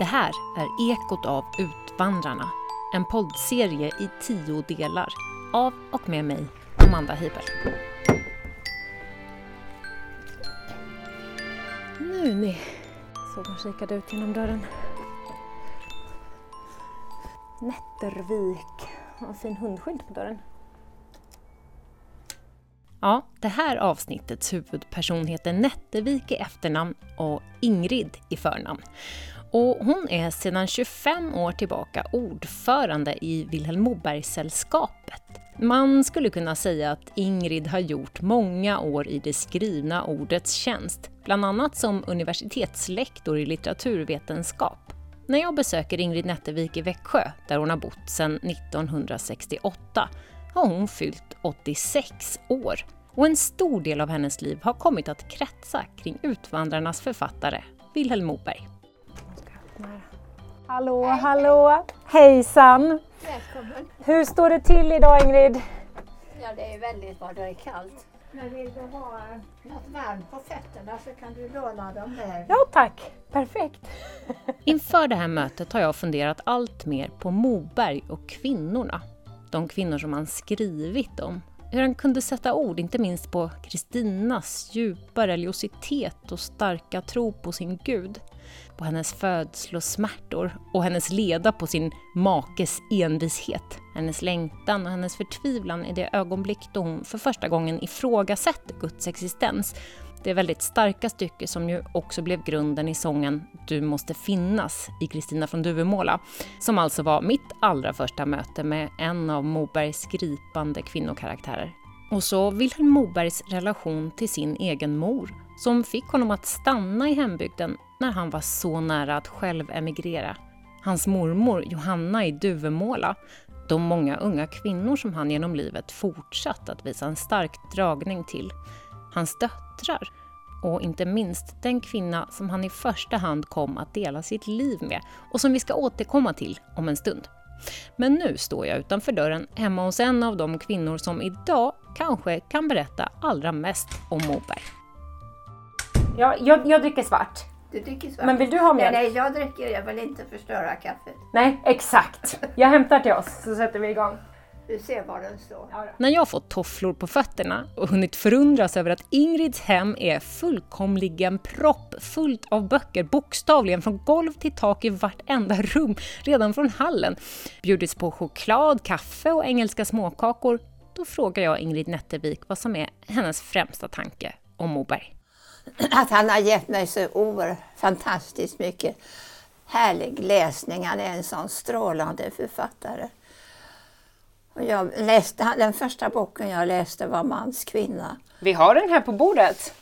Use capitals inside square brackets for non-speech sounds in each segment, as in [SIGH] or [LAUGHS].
Det här är Ekot av Utvandrarna, en poddserie i tio delar av och med mig, Amanda Heiber. Nu ni, såg hon kikade ut genom dörren. Nättervik, en fin hundskylt på dörren. Ja, det här avsnittets huvudperson heter Nättervik i efternamn och Ingrid i förnamn. Och hon är sedan 25 år tillbaka ordförande i Vilhelm Moberg-sällskapet. Man skulle kunna säga att Ingrid har gjort många år i det skrivna ordets tjänst, bland annat som universitetslektor i litteraturvetenskap. När jag besöker Ingrid Nättervik i Växjö, där hon har bott sedan 1968, har hon fyllt 86 år. Och en stor del av hennes liv har kommit att kretsa kring Utvandrarnas författare Vilhelm Moberg. Hallå, hallå! Hejsan! Välkommen! Hur står det till idag Ingrid? Ja, det är väldigt bra. Det är kallt. Men vill du ha något varmt på fötterna så kan du låna dem där. Ja tack, perfekt. [LAUGHS] Inför det här mötet har jag funderat allt mer på Moberg och kvinnorna. De kvinnor som han skrivit om. Hur han kunde sätta ord, inte minst på Kristinas djupa religiositet och starka tro på sin gud. På hennes födslosmärtor och hennes leda på sin makes envishet. Hennes längtan och hennes förtvivlan i det ögonblick då hon för första gången ifrågasätter Guds existens. Det väldigt starka stycke som ju också blev grunden i sången Du måste finnas i Kristina från Duvemåla, som alltså var mitt allra första möte med en av Mobergs gripande kvinnokaraktärer. Och så Vilhelm Mobergs relation till sin egen mor, som fick honom att stanna i hembygden när han var så nära att själv emigrera. Hans mormor Johanna i Duvemåla, de många unga kvinnor som han genom livet fortsatt att visa en stark dragning till, hans döttrar och inte minst den kvinna som han i första hand kom att dela sitt liv med och som vi ska återkomma till om en stund. Men nu står jag utanför dörren hemma hos en av de kvinnor som idag kanske kan berätta allra mest om Moberg. Ja, jag, jag dricker svart. Du dricker svart. Men vill du ha mjölk? Nej, nej, jag dricker. Jag vill inte förstöra kaffet. Nej, exakt. Jag hämtar till oss så sätter vi igång. Du ser var den står. Ja. När jag fått tofflor på fötterna och hunnit förundras över att Ingrids hem är fullkomligen proppfullt av böcker, bokstavligen från golv till tak i vartenda rum, redan från hallen, bjudits på choklad, kaffe och engelska småkakor, då frågar jag Ingrid Nättervik vad som är hennes främsta tanke om Moberg. [CLEARS THROAT] Att han har gett mig så oerhört fantastiskt mycket härlig läsning. Han är en sån strålande författare. Och jag läste, den första boken jag läste var Mans kvinna. Vi har den här på bordet,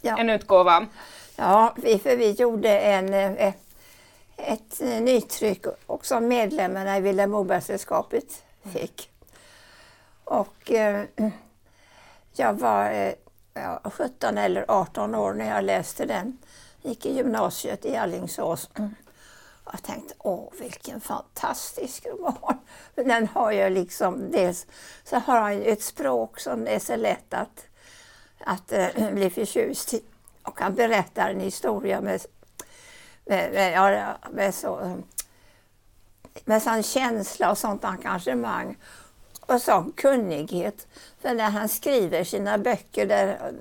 Ja. en utgåva. Ja, vi, för vi gjorde en, eh, ett, ett eh, nytryck och som medlemmarna i Vilhelm Moberg-sällskapet fick. Och eh, [CLEARS THROAT] jag var eh, ja, 17 eller 18 år när jag läste den. Gick i gymnasiet i Alingsås. Och jag tänkte, åh vilken fantastisk roman. Den har ju liksom, dels så har han ju ett språk som är så lätt att, att eh, bli förtjust i. Och han berättar en historia med, med, med, med, så, med sån känsla och sånt engagemang och sån kunnighet. För när han skriver sina böcker, där,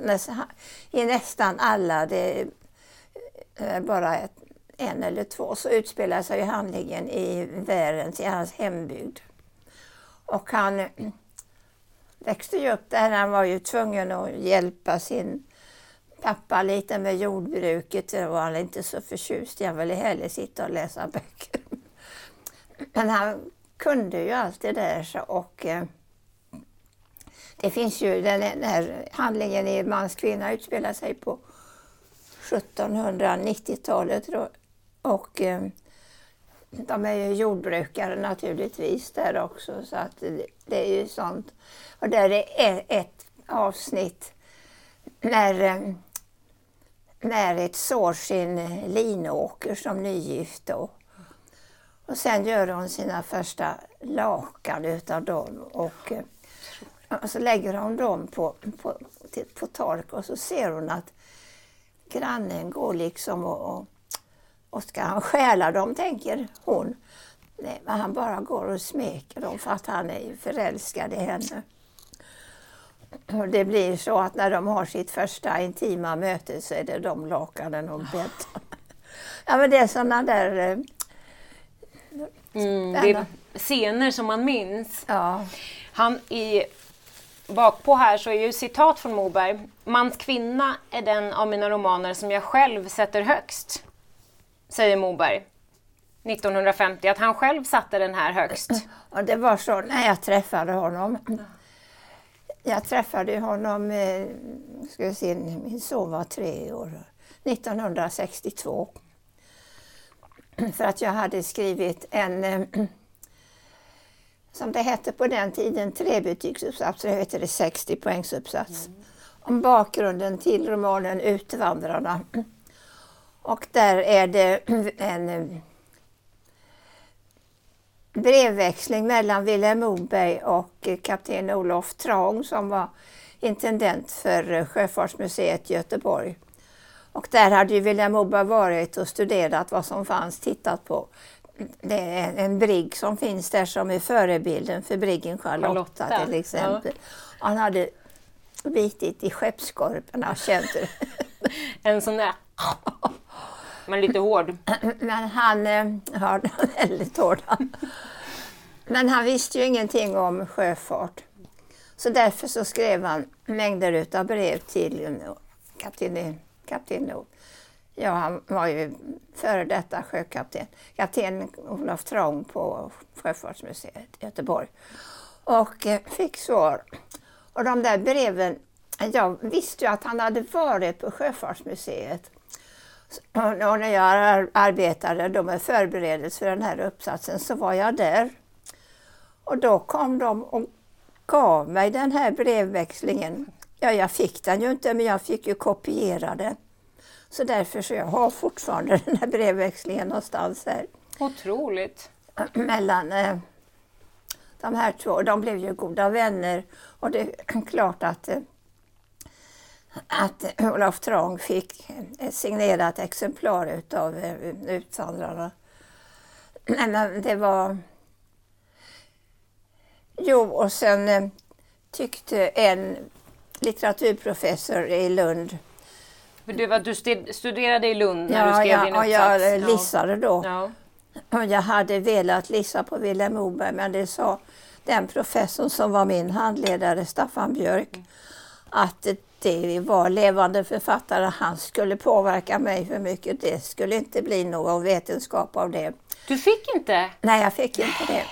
i nästan alla, det är bara ett, en eller två, så utspelar sig handlingen i Värens, i hans hembygd. Och han eh, växte ju upp där, han var ju tvungen att hjälpa sin pappa lite med jordbruket. Det var han inte så förtjust i. Han ville hellre sitta och läsa böcker. Men han kunde ju allt det där. Så, och eh, det finns ju den, den här handlingen i Mans kvinna utspelar sig på 1790-talet. Och eh, de är ju jordbrukare naturligtvis där också. Så att det, det är ju sånt. Och där är e, ett, avsnitt när, eh, när ett sår sin linåker som nygift då. Och sen gör hon sina första lakan utav dem och, eh, och så lägger hon dem på, på, till, på tork och så ser hon att grannen går liksom och, och Och ska han stjäla dem, tänker hon. Nej, men han bara går och smeker dem för att han är förälskad i henne. Och det blir så att när de har sitt första intima möte så är det de lakanen och bäddarna. Ja men det är sådana där... Eh, Mm, det är scener som man minns. Ja. Han i bakpå här så är ju citat från Moberg. Mans kvinna är den av mina romaner som jag själv sätter högst. Säger Moberg. 1950, att han själv satte den här högst. Och det var så när jag träffade honom. Jag träffade honom, eh, ska vi se, min son var tre år, 1962. [CLEARS THROAT] För att jag hade skrivit en, eh, [CLEARS THROAT] som det hette på den tiden, trebetygsuppsats, nu heter det 60 poängsuppsats, mm. om bakgrunden till romanen Utvandrarna. [CLEARS THROAT] Och där är det en eh, brevväxling mellan Vilhelm Moberg och kapten Olof Traung som var intendent för Sjöfartsmuseet i Göteborg. Och där hade ju Vilhelm Moberg varit och studerat vad som fanns, tittat på. Det är en brigg som finns där som är förebilden för briggen Charlotta, Charlotta. till exempel. Ja. Han hade bitit i skeppskorparna, känt det. [LAUGHS] En sån där men lite hård. Men han eh, har [LAUGHS] väldigt hård. Men han visste ju ingenting om sjöfart. Så därför så skrev han mängder av brev till eh, kapten, kapten Ja, han var ju före detta sjökapten. Kapten Olof Trång på Sjöfartsmuseet i Göteborg. Och eh, fick svar. Och de där breven, jag visste ju att han hade varit på Sjöfartsmuseet. Och när jag arbetade då med förberedelse för den här uppsatsen så var jag där. Och då kom de och gav mig den här brevväxlingen. Ja, jag fick den ju inte men jag fick ju kopiera den. Så därför så jag har fortfarande [LAUGHS] den här brevväxlingen någonstans här. Otroligt! [CLEARS THROAT] Mellan eh, de här två. De blev ju goda vänner och det är [CLEARS THROAT] klart att eh, att [CLEARS THROAT] Olof Trång fick ett signerat exemplar utav eh, Utvandrarna. Men det var... Jo, och sen eh, tyckte en litteraturprofessor i Lund du, var, du studerade i Lund när ja, du skrev ja, din uppsats? Ja, jag lissade då. Ja. Och jag hade velat lissa på Vilhelm Moberg men det sa den professorn som var min handledare, Staffan Björk, mm. att det var levande författare, han skulle påverka mig för mycket. Det skulle inte bli någon vetenskap av det. Du fick inte? Nej, jag fick inte det.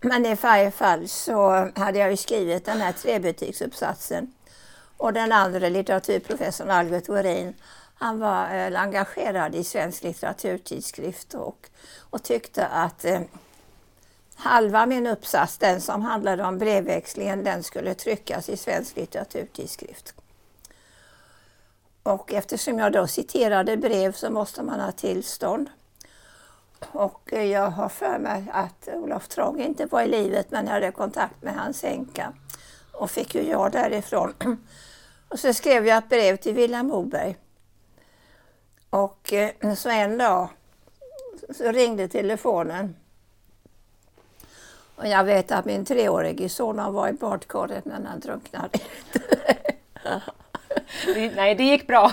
Men i varje fall så hade jag ju skrivit den här trebetygsuppsatsen. Och den andra litteraturprofessorn Albert Worin, han var eh, engagerad i Svensk litteraturtidskrift och, och tyckte att eh, halva min uppsats, den som handlade om brevväxlingen, den skulle tryckas i Svensk litteraturtidskrift. Och eftersom jag då citerade brev så måste man ha tillstånd. Och eh, jag har för mig att Olof Trång inte var i livet men jag hade kontakt med hans änka och fick ju ja därifrån. Och så skrev jag ett brev till Vilhelm Moberg. Och eh, så en dag så ringde telefonen. Och jag vet att min treårige son var i badkaret när han drunknade. Nej, det gick bra. [LAUGHS]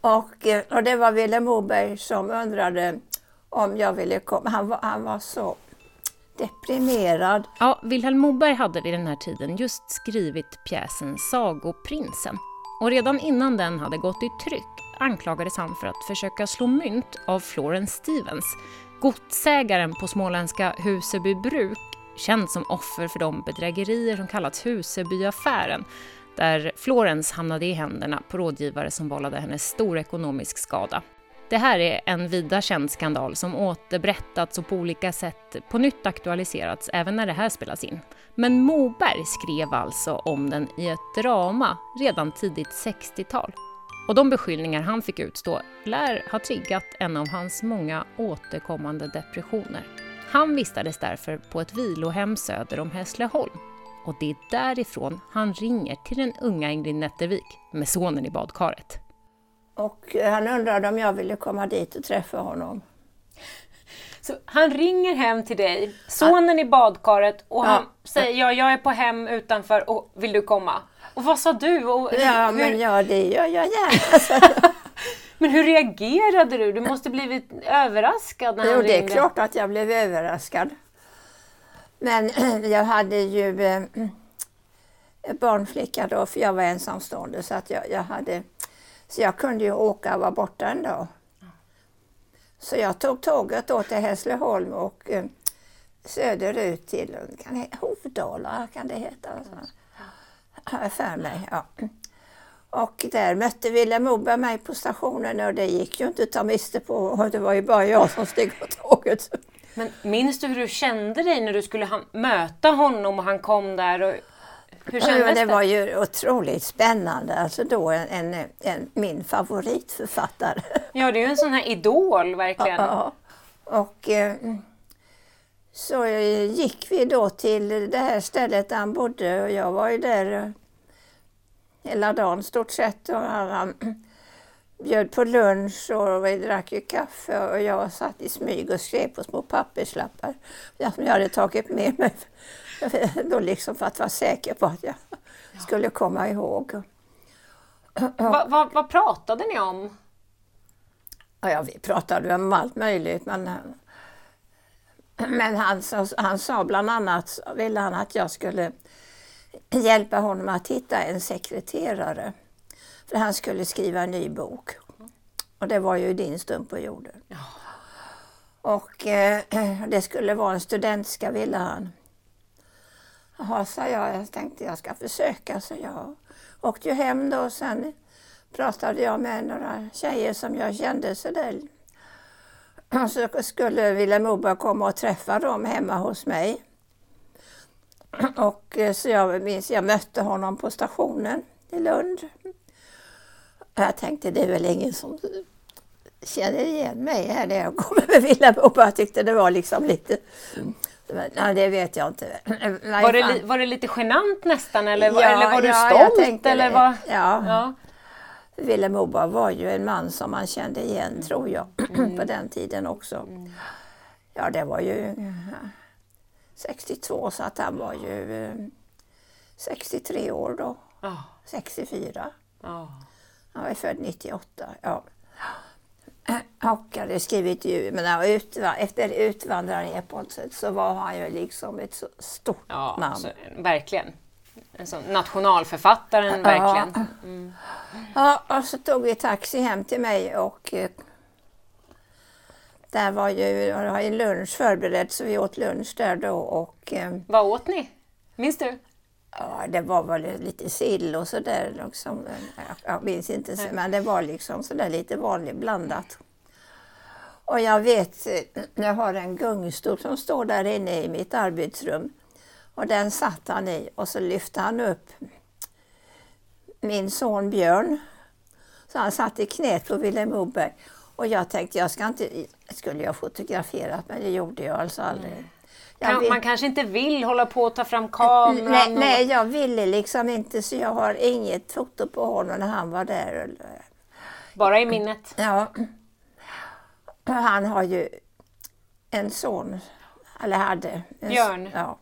och, eh, och det var Vilhelm Moberg som undrade om jag ville komma. Han var, han var så deprimerad. Ja, Vilhelm Moberg hade vid den här tiden just skrivit pjäsen Sagoprinsen. Och redan innan den hade gått i tryck anklagades han för att försöka slå mynt av Florence Stevens, godsägaren på småländska Huseby bruk, känd som offer för de bedrägerier som kallats Husebyaffären, där Florence hamnade i händerna på rådgivare som vållade henne stor ekonomisk skada. Det här är en vida känd skandal som återberättats och på olika sätt på nytt aktualiserats även när det här spelas in. Men Moberg skrev alltså om den i ett drama redan tidigt 60-tal. Och de beskyllningar han fick utstå lär ha triggat en av hans många återkommande depressioner. Han vistades därför på ett vilohem söder om Hässleholm. Och det är därifrån han ringer till den unga Ingrid Nettervik med sonen i badkaret. Och han undrade om jag ville komma dit och träffa honom. Så han ringer hem till dig, sonen i badkaret och han säger ja, jag är på hem utanför och vill du komma? Och vad sa du? Och hur- Ja, men ja, det gör jag gärna. [LAUGHS] men hur reagerade du? Du måste blivit överraskad när Jo, han det är ringde. klart att jag blev överraskad. Men [CLEARS THROAT] jag hade ju eh, barnflicka då, för jag var ensamstående. Så, att jag, jag hade, så jag kunde ju åka och vara borta en dag. Så jag tog tåget då till Hässleholm och eh, söderut till kan det, Hovdala, kan det heta. Har jag för mig. Ja. Och där mötte Vilhelm Moberg mig på stationen och det gick ju inte att ta miste på. Och det var ju bara jag som steg på tåget. Men minns du hur du kände dig när du skulle möta honom och han kom där? Och, hur kändes det? det var ju otroligt spännande. Alltså då en, en, en, min favoritförfattare. Ja, det är ju en sån här idol verkligen. Ja. Och eh, så gick vi då till det här stället där han bodde och jag var ju där eh, hela dagen stort sett. Och han, han bjöd på lunch och vi drack ju kaffe och jag satt i smyg och skrev på små papperslappar som jag hade tagit med mig. [LAUGHS] Då liksom för att vara säker på att jag skulle komma ihåg. Va, va, vad pratade ni om? Ja, ja, vi pratade om allt möjligt men, men han, sa- han sa bland annat ville han att jag skulle hjälpa honom att hitta en sekreterare. För han skulle skriva en ny bok. Och det var ju din stund på jorden. Och eh, [CLEARS THROAT] det skulle vara en studentska ville han. Jaha, sa jag. Jag tänkte jag ska försöka. Så jag åkte ju hem då och sen pratade jag med några tjejer som jag kände sådär. [CLEARS THROAT] Så skulle Vilhelm Moberg komma och träffa dem hemma hos mig. [CLEARS THROAT] Och eh, så jag minns, jag mötte honom på stationen i Lund. Jag tänkte det är väl ingen som känner igen mig här när jag kommer med Vilhelm Moberg. Jag tyckte det var liksom lite... Nej, det vet jag inte. [CLEARS THROAT] Var det, var det lite genant nästan eller, var- Ja, eller var du ja, jag stolt? tänkte Eller vad? Ja. Ja. Vilhelm Moberg var ju en man som man kände igen, tror jag, [CLEARS THROAT] på den tiden också. Ja, det var ju eh, 62, så att han var ju eh, 63 år då. Ja. 64. Ja. Han var född 98. Ja. [CLEARS THROAT] Och hade skrivit ju, men utva- efter utvandrareposet så var han ju liksom ett så stort Ja, namn. så, verkligen. En sån nationalförfattaren, verkligen. Mm. Ja, och så tog vi taxi hem till mig och eh, där var ju, var ju lunch förberedd så vi åt lunch där då och eh, Vad åt ni? Minns du? Ja, det var väl lite sill och sådär. Liksom. Jag, minns inte, så- men det var liksom sådär lite vanligt blandat. Och jag vet, jag har en gungstol som står där inne i mitt arbetsrum. Och den satt han i och så lyfte han upp min son Björn. Så han satt i knät på Vilhelm Moberg. Och jag tänkte, jag ska inte, skulle jag fotograferat men det gjorde jag alltså aldrig. Jag Kan, man kanske inte vill hålla på och ta fram kameran. Nej, och- nej, jag ville liksom inte så jag har inget foto på honom när han var där. Bara i minnet. Ja. Han har ju en son, eller hade. En, Björn. Ja.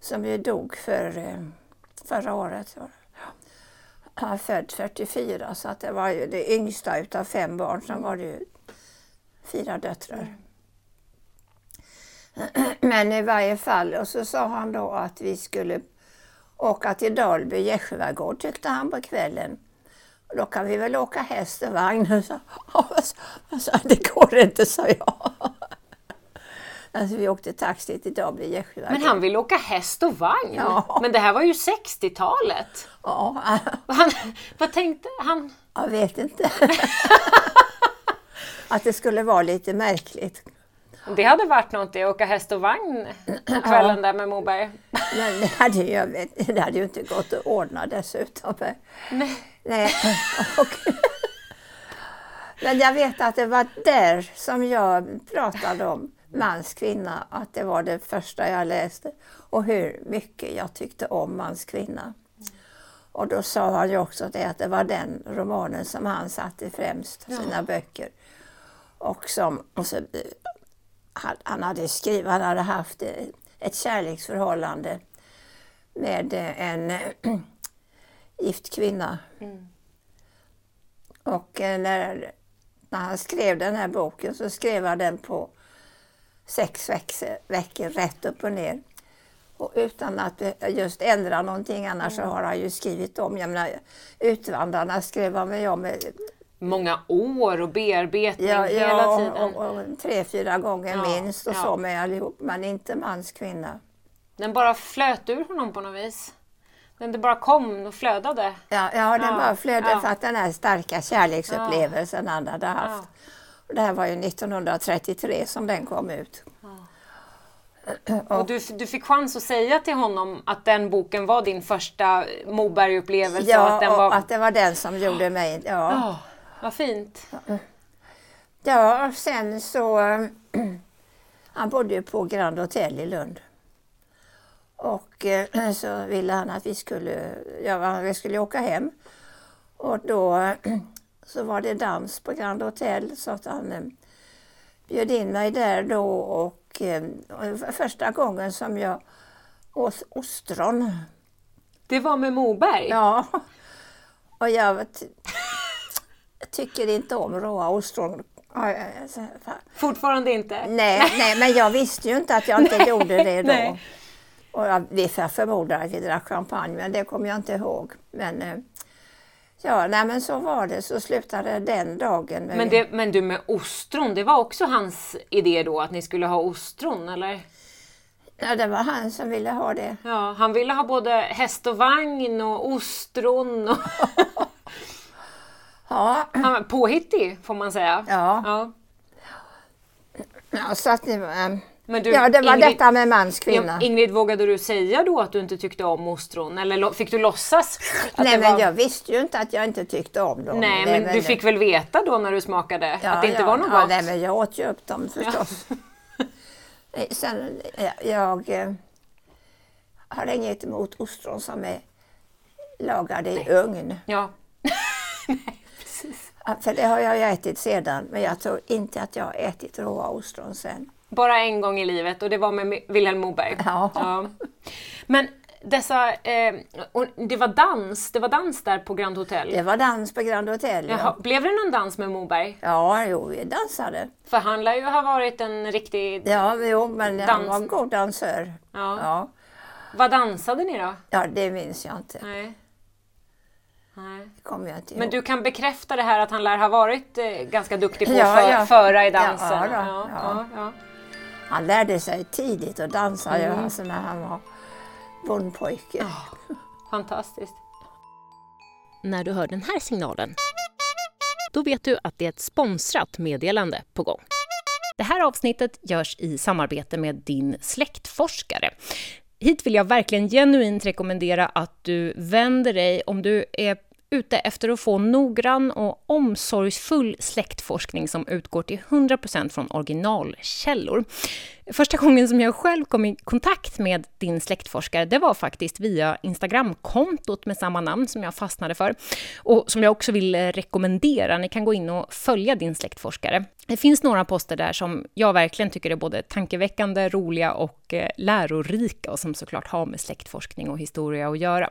Som ju dog för, eh, förra året. Han är född 44 så att det var ju det yngsta utav fem barn. Sen var det ju fyra döttrar. [CLEARS THROAT] Men i varje fall, och så sa han då att vi skulle åka till Dalby gästgivagård tyckte han på kvällen. Då kan vi väl åka häst och vagn. [LAUGHS] Så, det går inte, sa jag. [LAUGHS] Alltså vi åkte taxi till Dalby gästgivagård. Men han vill åka häst och vagn. Ja. Men det här var ju 60-talet. Ja, [LAUGHS] Han, vad tänkte han? jag vet inte. att det skulle vara lite märkligt. Det hade varit något det, åka häst och vagn på kvällen där med Moberg. Men det hade, ju, det hade ju inte gått att ordna dessutom. Nej. Nej. Och, men jag vet att det var där som jag pratade om mans kvinna, att det var det första jag läste och hur mycket jag tyckte om mans kvinna. Och då sa han ju också det att det var den romanen som han satte främst, ja. sina böcker. Och som och så, han hade skrivit, han hade haft ett kärleksförhållande med en [CLEARS THROAT] gift kvinna. Mm. Och eh, när, när han skrev den här boken så skrev han den på sex veckor rätt upp och ner. Och utan att just ändra någonting annars mm. så har han ju skrivit om, jag menar Utvandrarna skrev han väl om Många år och bearbetning ja, hela ja, tiden. Och, och, och tre, fyra gånger ja, minst och ja. så med allihop, men inte mans kvinna. Den bara flöt ur honom på något vis? Den det bara kom och flödade? Ja, ja den bara flödade för att den här starka kärleksupplevelsen han hade haft. Och det här var ju 1933 som den kom ut. [CLEARS THROAT] Och du, du fick chans att säga till honom att den boken var din första Moberg-upplevelse? Ja, och att, den var... var... att det var den som gjorde mig... Ja, oh, vad fint. Ja, sen så... [CLEARS THROAT] Han bodde ju på Grand Hotel i Lund. Och eh, [CLEARS THROAT] så ville han att vi skulle, ja, vi skulle åka hem. Och då [CLEARS THROAT] så var det dans på Grand Hotel så att han eh, bjöd in mig där då och eh, första gången som jag åt ostron. Det var med Moberg? Ja. Och jag tycker inte om råa ostron. Fortfarande inte? Nej, [LAUGHS] nej, men jag visste ju inte att jag inte gjorde det då. Nej. Och jag, vi förmodar att vi drack champagne, men det kommer jag inte ihåg. Men, eh, ja, nej, men så var det. Så slutade den dagen. Men, det, men du med ostron, det var också hans idé då att ni skulle ha ostron, eller? Ja, det var han som ville ha det. Ja, han ville ha både häst och vagn och ostron. Och [LAUGHS] ja. Var påhittig, får man säga. Ja. ja. ja så att det var, eh, du, ja, det var Ingrid, detta med mans kvinna. Ingrid, vågade du säga då att du inte tyckte om ostron? Eller fick du låtsas? Nej, men var... jag visste ju inte att jag inte tyckte om dem. Nej, men, men du fick väl veta då när du smakade ja, att det inte ja, var något ja, gott? Nej, men jag åt ju upp dem förstås. [LAUGHS] Sen, jag eh, har inget emot ostron som är lagade i ugn. Ja. [LAUGHS] För det har jag ätit sedan, men jag tror inte att jag har ätit råa ostron sen. Bara en gång i livet och det var med Vilhelm Moberg. Ja. ja. Men dessa, eh, det var dans, det var dans där på Grand Hotel? Det var dans på Grand Hotel, ja. Jaha. Blev det någon dans med Moberg? Ja, jo, vi dansade. För han lär ju ha varit en riktig Ja, jo, men dans... han var en god dansör. Ja. ja. Vad dansade ni då? Ja, det minns jag inte. Nej. Nej. kommer jag inte ihåg. Men du kan bekräfta det här att han lär ha varit eh, ganska duktig på ja, att för, ja. föra i dansen? Ja, ja, ja. ja, Han lärde sig tidigt att dansa mm. alltså när han var bondpojke. Oh, fantastiskt. När du hör den här signalen, då vet du att det är ett sponsrat meddelande på gång. Det här avsnittet görs i samarbete med din släktforskare. Hit vill jag verkligen genuint rekommendera att du vänder dig om du är ute efter att få noggrann och omsorgsfull släktforskning som utgår till 100% från originalkällor. Första gången som jag själv kom i kontakt med din släktforskare, det var faktiskt via Instagramkontot med samma namn som jag fastnade för och som jag också vill rekommendera. Ni kan gå in och följa din släktforskare. Det finns några poster där som jag verkligen tycker är både tankeväckande, roliga och eh, lärorika och som såklart har med släktforskning och historia att göra.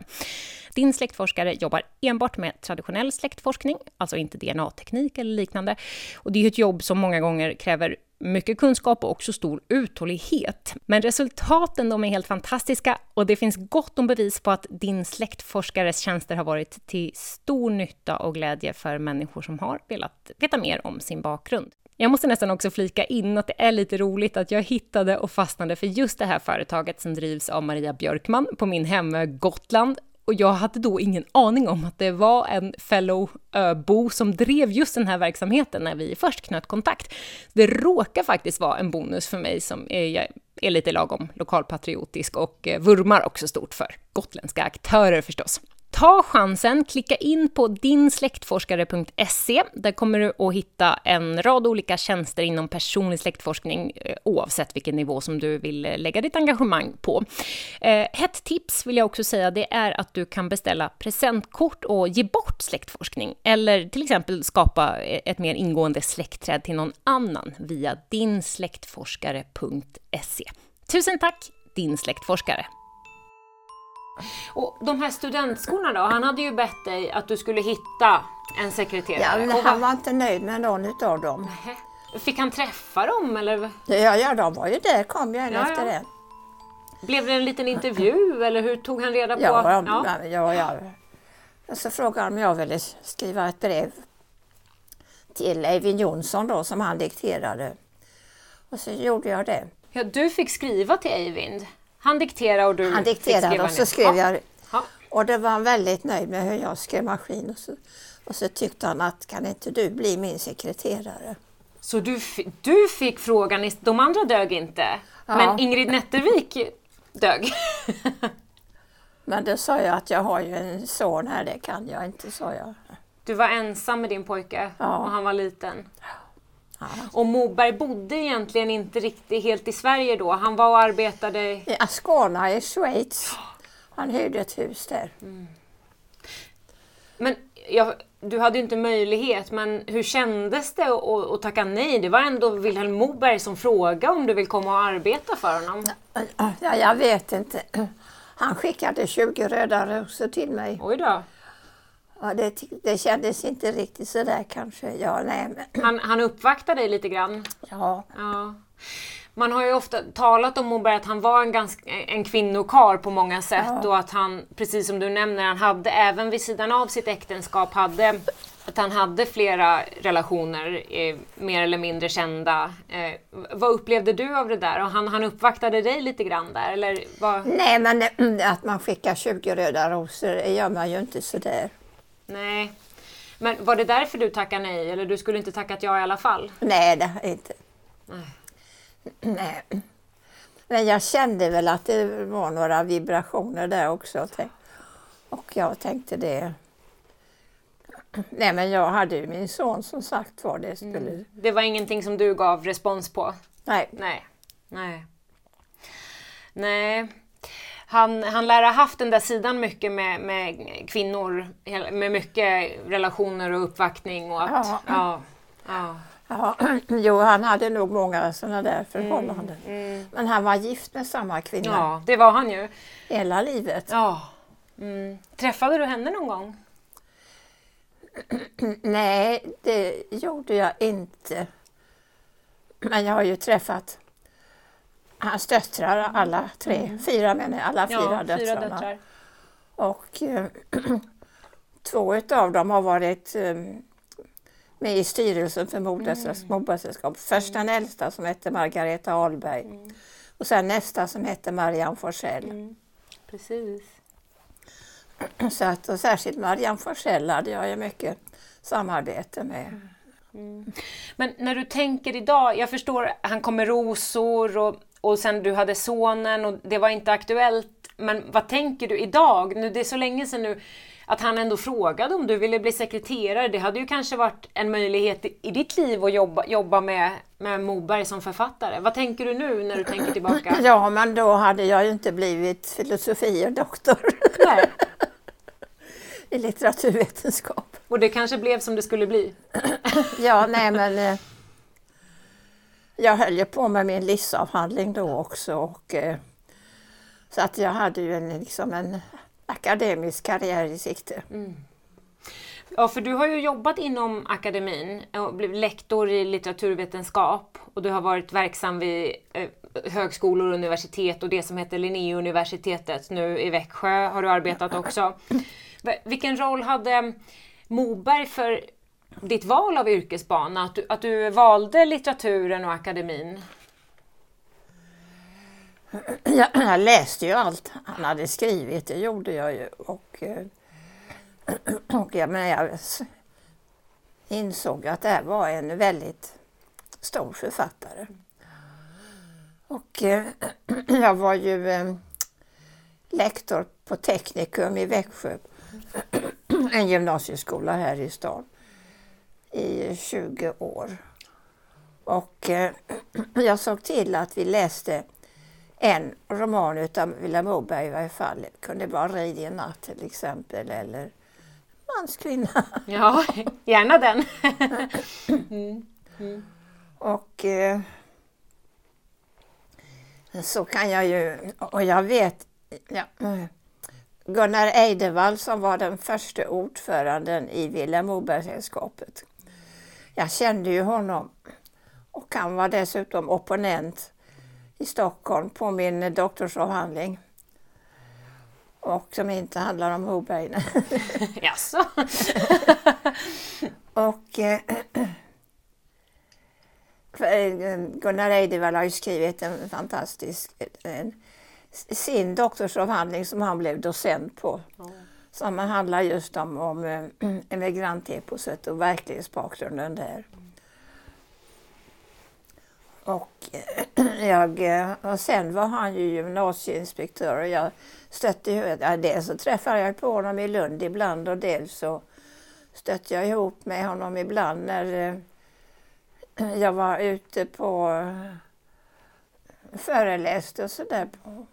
Din släktforskare jobbar enbart med traditionell släktforskning, alltså inte DNA-teknik eller liknande. Och det är ett jobb som många gånger kräver mycket kunskap och också stor uthållighet. Men resultaten de är helt fantastiska och det finns gott om bevis på att din släktforskares tjänster har varit till stor nytta och glädje för människor som har velat veta mer om sin bakgrund. Jag måste nästan också flika in att det är lite roligt att jag hittade och fastnade för just det här företaget som drivs av Maria Björkman på min hemö Gotland och jag hade då ingen aning om att det var en fellow öbo som drev just den här verksamheten när vi först knöt kontakt. Det råkar faktiskt vara en bonus för mig som är, är lite lagom lokalpatriotisk och eh, vurmar också stort för gotländska aktörer förstås. Ta chansen, klicka in på dinsläktforskare.se. Där kommer du att hitta en rad olika tjänster inom personlig släktforskning eh, oavsett vilken nivå som du vill eh, lägga ditt engagemang på. Eh, ett tips vill jag också säga, det är att du kan beställa presentkort och ge bort släktforskning eller till exempel skapa ett mer ingående släktträd till någon annan via dinsläktforskare.se. Tusen tack, din släktforskare! Och de här studentskorna då? Han hade ju bett dig att du skulle hitta en sekreterare. Ja, men han var inte nöjd med någon utav dem. Nähä. Fick han träffa dem eller Ja, ja, de var ju där, kom ju en Ja, efter ja. en. blev det en liten intervju eller hur tog han reda på? Ja, ja. ja. ja, ja. Och så frågade han om jag ville skriva ett brev till Eivind Jonsson då, som han dikterade. Och så gjorde jag det. Ja, du fick skriva till Eivind. Han dikterade och du Han dikterade och så skrev ja. jag Ja. Och det var han väldigt nöjd med hur jag skrev maskin. Och så, och så tyckte han att kan inte du bli min sekreterare? Så du, du fick frågan, de andra dög inte. Ja. Men Ingrid Nettervik dög. [LAUGHS] Men då sa jag att jag har ju en son här, det kan jag inte, sa jag. Du var ensam med din pojke Ja. och han var liten. Ja. Och Moberg bodde egentligen inte riktigt helt i Sverige då. Han var och arbetade... I Ascona i Schweiz. Han hyrde ett hus där. Men jag, du hade ju inte möjlighet, men hur kändes det att, att tacka nej? Det var ändå Vilhelm Moberg som frågade om du vill komma och arbeta för honom. Ja, jag vet inte. Han skickade 20 röda rosor till mig. Oj då. Ja, det, det kändes inte riktigt sådär kanske. Ja, nej, men, Han, han uppvaktade dig lite grann. ja. Ja. Man har ju ofta talat om Moberg att han var en, ganska, en kvinnokar på många sätt Ja. och att han, precis som du nämner, han hade även vid sidan av sitt äktenskap hade att han hade flera relationer, eh, mer eller mindre kända. Eh, vad upplevde du av det där? Och han, han uppvaktade dig lite grann där, eller vad? Nej, men [CLEARS THROAT] att man skickar 20 röda rosor det gör man ju inte sådär. Nej. Men var det därför du tackade nej, eller du skulle inte tackat ja i alla fall? Nej, det inte. Nej. Nej. Men jag kände väl att det var några vibrationer där också. Och jag tänkte det. Nej men jag hade ju min son som sagt var det skulle... Det var ingenting som du gav respons på? Nej. Nej. Nej. Nej. Han, han lär ha haft den där sidan mycket med, med kvinnor, med mycket relationer och uppvaktning och att... Ja. Ja. ja. Ja, [CLEARS THROAT] jo, han hade nog många sådana där förhållanden. Mm. Men han var gift med samma kvinna ja, det var han ju. hela livet. Ja. Mm. Träffade du henne någon gång? [CLEARS THROAT] Nej, det gjorde jag inte. Men jag har ju träffat hans döttrar, alla tre, fyra menar jag, alla fyra Mm. ja, döttrarna. fyra döttrar. Och eh, [CLEARS THROAT] två utav dem har varit eh, med i styrelsen för Mobergs Mm. Först den äldsta som hette Margareta Ahlberg Mm. och sen nästa som hette Marianne Forsell. Precis. [CLEARS THROAT] Så att, och särskilt Marianne Forsell hade jag ju mycket samarbete med. Men när du tänker idag, jag förstår, han kom med rosor och, och sen du hade sonen och det var inte aktuellt. Men vad tänker du idag? Nu, det är så länge sedan nu att han ändå frågade om du ville bli sekreterare. Det hade ju kanske varit en möjlighet i, ditt liv att jobba, jobba med, med Moberg som författare. Vad tänker du nu när du tänker tillbaka? [CLEARS THROAT] Ja, men då hade jag ju inte blivit filosofie doktor Nej. [LAUGHS] i litteraturvetenskap. Och det kanske blev som det skulle bli. [CLEARS THROAT] Ja, nej men eh, jag höll ju på med min livsavhandling då också och och så att jag hade ju en, liksom en akademisk karriär i sikte. Ja, för du har ju jobbat inom akademin och blivit lektor i litteraturvetenskap och du har varit verksam vid eh, högskolor och universitet och det som heter Linnéuniversitetet nu i Växjö har du arbetat också. [CLEARS THROAT] Vilken roll hade Moberg för ditt val av yrkesbana? Att du, att du valde litteraturen och akademin? Jag, jag läste ju allt han hade skrivit, det gjorde jag ju. Och, eh, [CLEARS THROAT] och jag, men jag insåg att det här var en väldigt stor författare. Och eh, [CLEARS THROAT] jag var ju eh, lektor på Teknikum i Växjö [CLEARS THROAT] en gymnasieskola här i stan i 20 år. Och eh, [CLEARS THROAT] jag såg till att vi läste en roman utav Vilhelm Moberg i varje fall. Det kunde vara Rid i en natt till exempel eller Manskvinna. [LAUGHS] Ja, gärna den. mm. [LAUGHS] Mm. Och eh, så kan jag ju, och jag vet, ja, Gunnar Eidevall som var den första ordföranden i Vilhelm Moberg-sällskapet. Jag kände ju honom och han var dessutom opponent i Stockholm på min doktorsavhandling. Och som inte handlar om Moberg. [LAUGHS] Jaså? [LAUGHS] och eh, Gunnar Eidevall har ju skrivit en fantastisk en, sin doktorsavhandling som han blev docent på. Mm. Som handlar just om, om eh, [CLEARS THROAT] emigranteposet och verklighetsbakgrunden där. Och, eh, [CLEARS THROAT] jag, eh, och sen var han ju gymnasieinspektör och jag stötte ju, ja, dels så träffade jag på honom i Lund ibland och dels så stötte jag ihop med honom ibland när [CLEARS THROAT] jag var ute på föreläste och sådär på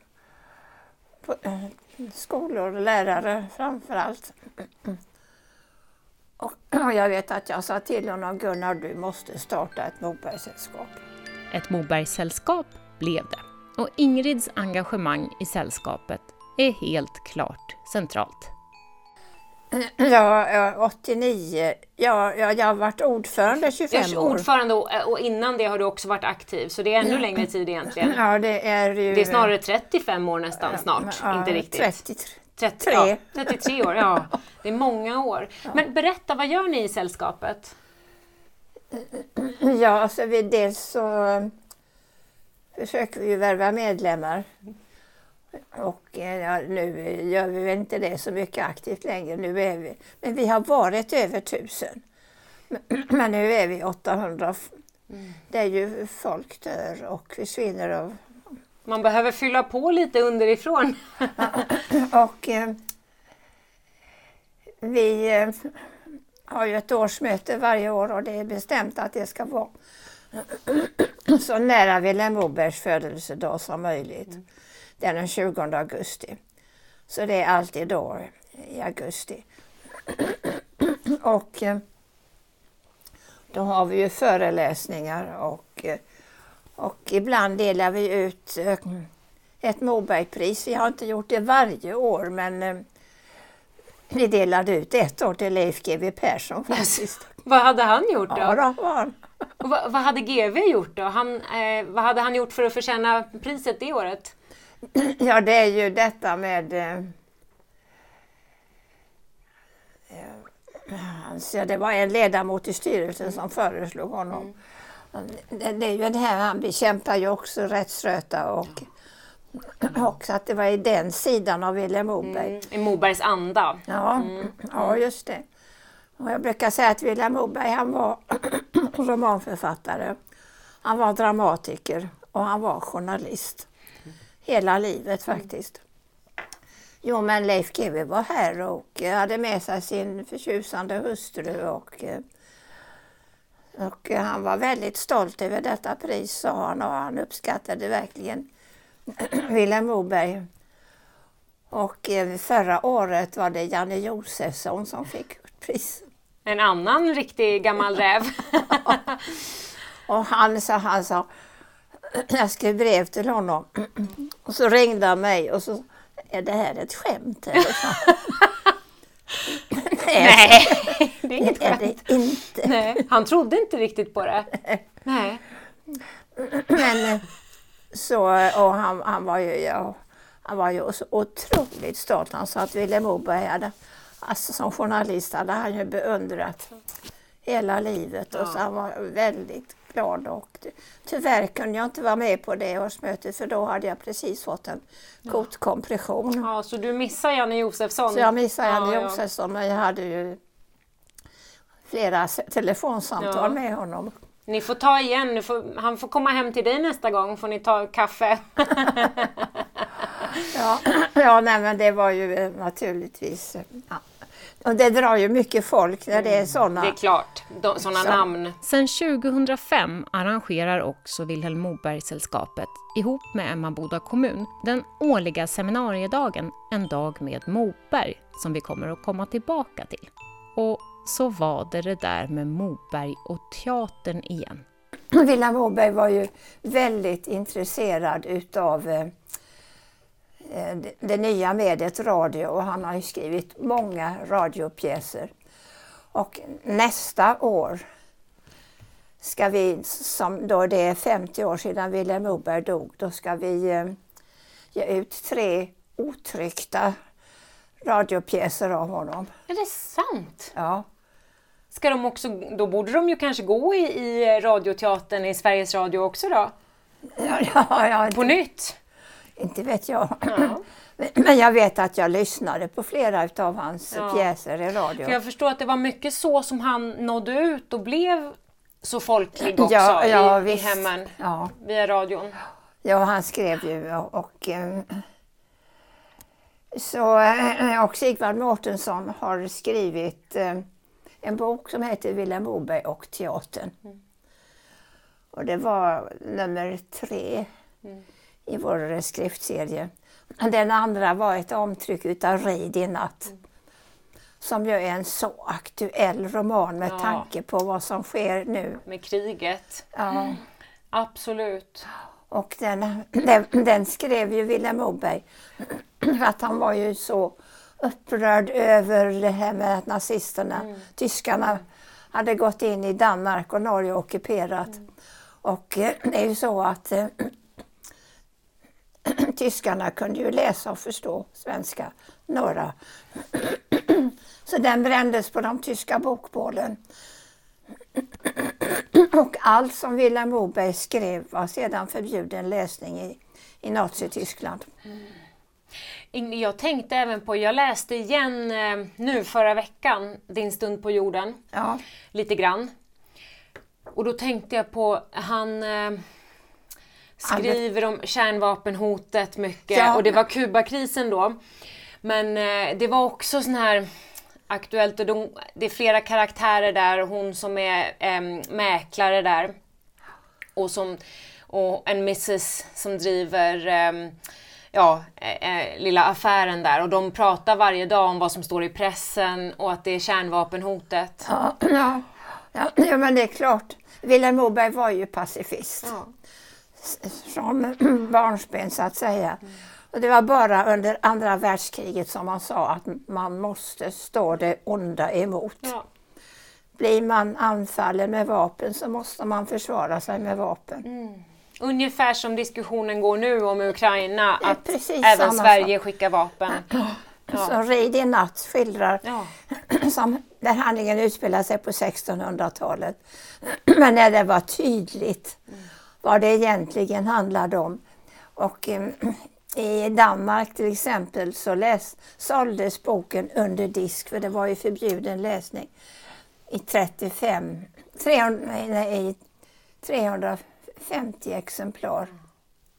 på skolor och lärare framför allt. [CLEARS THROAT] Och jag vet att jag sa till honom, Gunnar du måste starta ett Mobergsällskap. Ett Mobergsällskap blev det. Och Ingrids engagemang i sällskapet är helt klart centralt. Ja, 89. Ja, jag, jag har varit ordförande 25 år. Ordförande och, innan det har du också varit aktiv, så det är ännu längre tid egentligen. Ja, det är ju... Det är snarare 35 år nästan snart, ja, inte riktigt. 33. 30, ja, 33 år, ja. Det är många år. Men berätta, vad gör ni i sällskapet? Ja, alltså vi, dels så försöker vi värva medlemmar och eh, ja, nu gör vi väl inte det så mycket aktivt längre. Nu är vi, men vi har varit över tusen. [CLEARS THROAT] Men nu är vi 800. Mm. Det är ju folk dör och försvinner av... Man behöver fylla på lite underifrån. [LAUGHS] och eh, vi eh, har ju ett årsmöte varje år och det är bestämt att det ska vara [CLEARS THROAT] så nära Vilhelm Mobergs födelsedag som möjligt. Mm. Det är den 20 augusti. Så det är alltid då i augusti. och eh, då har vi ju föreläsningar och, eh, och ibland delar vi ut eh, ett Mobergpris. Vi har inte gjort det varje år men vi delade ut ett år till Leif GW Persson faktiskt. [LAUGHS] vad hade han gjort då? Ja, då var han. vad, vad hade GW gjort då? Han, eh, vad hade han gjort för att förtjäna priset det året? [CLEARS THROAT] Ja, det är ju detta med eh, alltså, det var en ledamot i styrelsen som föreslog honom. Mm. Det, det, är ju det här, han bekämpar ju också rättsröta och [CLEARS THROAT] och att det var i den sidan av Vilhelm Moberg. Mm, I Mobergs anda. Ja, mm. [CLEARS THROAT] ja, just det. Och jag brukar säga att Vilhelm Moberg han var romanförfattare, han var dramatiker och han var journalist hela livet faktiskt. Jo, men Leif GW var här och hade med sig sin förtjusande hustru och, och han var väldigt stolt över detta pris sa han och han uppskattade verkligen [CLEARS THROAT] Vilhelm Moberg. Och förra året var det Janne Josefsson som fick pris. En annan riktig gammal räv. [LAUGHS] och han sa, han sa [CLEARS THROAT] jag skrev brev till honom [CLEARS THROAT] och så ringde han mig och så är det här ett skämt? Eller [LAUGHS] Nej, [LAUGHS] det är inget [LAUGHS] det är skämt. Det inte. Nej, han trodde inte riktigt på det. Nej. Men så, och han, han var ju, ja, han var ju så otroligt stolt. Han sa att Vilhelm Moberg hade, alltså som journalist hade han ju beundrat hela livet och så han var väldigt glad och tyvärr kunde jag inte vara med på det årsmötet för då hade jag precis fått en kotkompression. Ja, så du missade Janne Josefsson? Så jag missade Janne ja, Josefsson men jag hade ju flera telefonsamtal ja. med honom. Ni får ta igen, får, han får komma hem till dig nästa gång får ni ta kaffe. [LAUGHS] ja, ja nej, men det var ju eh, naturligtvis... eh, Ja. Och det drar ju mycket folk när det är sådana. Det är klart, de, sådana Så. namn. Sen 2005 arrangerar också Vilhelm Moberg-sällskapet ihop med Emmaboda kommun den årliga seminariedagen En dag med Moberg som vi kommer att komma tillbaka till. Och så var det det där med Moberg och teatern igen. Vilhelm Moberg var ju väldigt intresserad utav eh, det, det nya mediet radio och han har ju skrivit många radiopjäser. Och nästa år ska vi, som då det är 50 år sedan Vilhelm Moberg dog, då ska vi eh, ge ut tre otryckta radiopjäser av honom. Är det sant? Ja. Ska de också, då borde de ju kanske gå i, i radioteatern i Sveriges Radio också då? Ja, ja, ja, På nytt? Inte vet jag. Ja. [CLEARS THROAT] Men jag vet att jag lyssnade på flera av hans Ja. pjäser i radio. För jag förstår att det var mycket så som han nådde ut och blev så folklig också Ja, ja, i, i hemmen Ja, via radion. ja, han skrev ju och, och eh, så, eh, och Sigvard Mårtensson har skrivit eh, en bok som heter Vilhelm Moberg och teatern. Och det var nummer tre i vår skriftserie. Den andra var ett omtryck utav Reid i natt. Som ju är en så aktuell roman med Ja. tanke på vad som sker nu. Med kriget. Ja. Absolut. Och den, den, den skrev ju Vilhelm Moberg för att han var ju så upprörd över det här med att nazisterna, tyskarna, hade gått in i Danmark och Norge och ockuperat. Och eh, det är ju så att eh, [CLEARS THROAT] tyskarna kunde ju läsa och förstå svenska, några. [CLEARS THROAT] Så den brändes på de tyska bokbålen. [CLEARS THROAT] Och allt som Vilhelm Moberg skrev var sedan förbjuden läsning i, i Nazityskland. Ing- Jag tänkte även på, jag läste igen eh, nu förra veckan, Din stund på jorden, Ja, lite grann. Och då tänkte jag på, han eh, skriver om kärnvapenhotet mycket Ja. och det var Kubakrisen då. Men eh, det var också sån här aktuellt och de, det är flera karaktärer där, hon som är eh, mäklare där och, som, och en missus som driver ehm, ja, eh, eh, lilla affären där och de pratar varje dag om vad som står i pressen och att det är kärnvapenhotet. ja, ja, [CLEARS THROAT] ja, ja men det är klart. Vilhelm Moberg var ju pacifist. Ja. Från [CLEARS THROAT] barnsben så att säga. Och det var bara under andra världskriget som man sa att man måste stå det onda emot. Ja. Blir man anfallen med vapen så måste man försvara sig med vapen. Ungefär som diskussionen går nu om Ukraina, att även Sverige skickar vapen. [CLEARS THROAT] Så Reid i natt skildrar Ja. [CLEARS THROAT] som där handlingen utspelar sig på 1600-talet. Men när det var tydligt vad det egentligen handlade om. Och eh, i Danmark till exempel så läs, såldes boken under disk för det var ju förbjuden läsning i 35, 300, nej, nej, i 350 exemplar.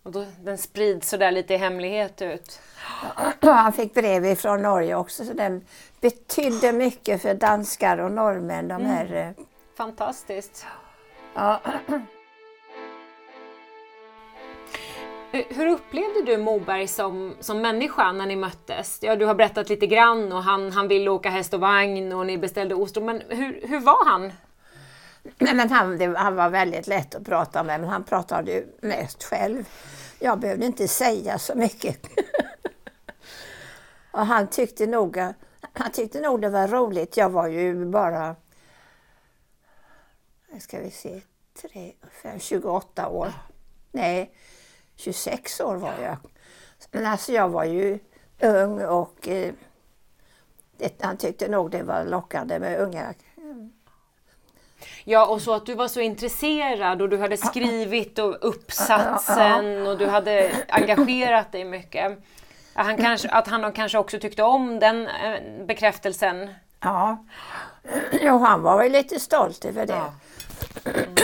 Och då, den sprids sådär lite i hemlighet ut. [CLEARS THROAT] Han fick brev från Norge också så den betydde mycket för danskar och norrmän. De här, eh, Fantastiskt. ja. [CLEARS THROAT] Hur upplevde du Moberg som, som människa när ni möttes? Ja, du har berättat lite grann och han, han ville åka häst och vagn och ni beställde ostron. Men hur, hur var han? Nej, men han, det, han var väldigt lätt att prata med, men han pratade ju mest själv. Jag behövde inte säga så mycket. [LAUGHS] och han tyckte nog han tyckte nog det var roligt. Jag var ju bara ska vi se, tre, fem, 28 år. Nej, 26 år var jag. Men alltså jag var ju ung och eh, det, han tyckte nog det var lockande med unga Ja, och så att du var så intresserad och du hade skrivit och uppsatsen och du hade engagerat dig mycket. Att han kanske, att han kanske också tyckte om den eh, bekräftelsen. Ja, jo, han var väl lite stolt över det.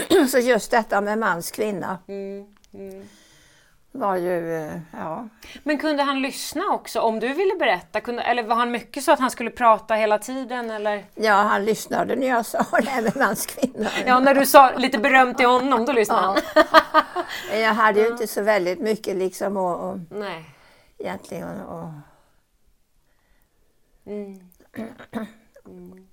Ja. [CLEARS THROAT] Så just detta med mans kvinna. Mm, mm. Var ju, eh, ja. Men kunde han lyssna också om du ville berätta? Kunde, eller var han mycket så att han skulle prata hela tiden? Eller? Ja, han lyssnade när jag sa det med manskvinnor. Ja, när du sa lite beröm till honom, då lyssnade han. Men jag hade ju inte så väldigt mycket liksom och, och Nej. egentligen och, Mm.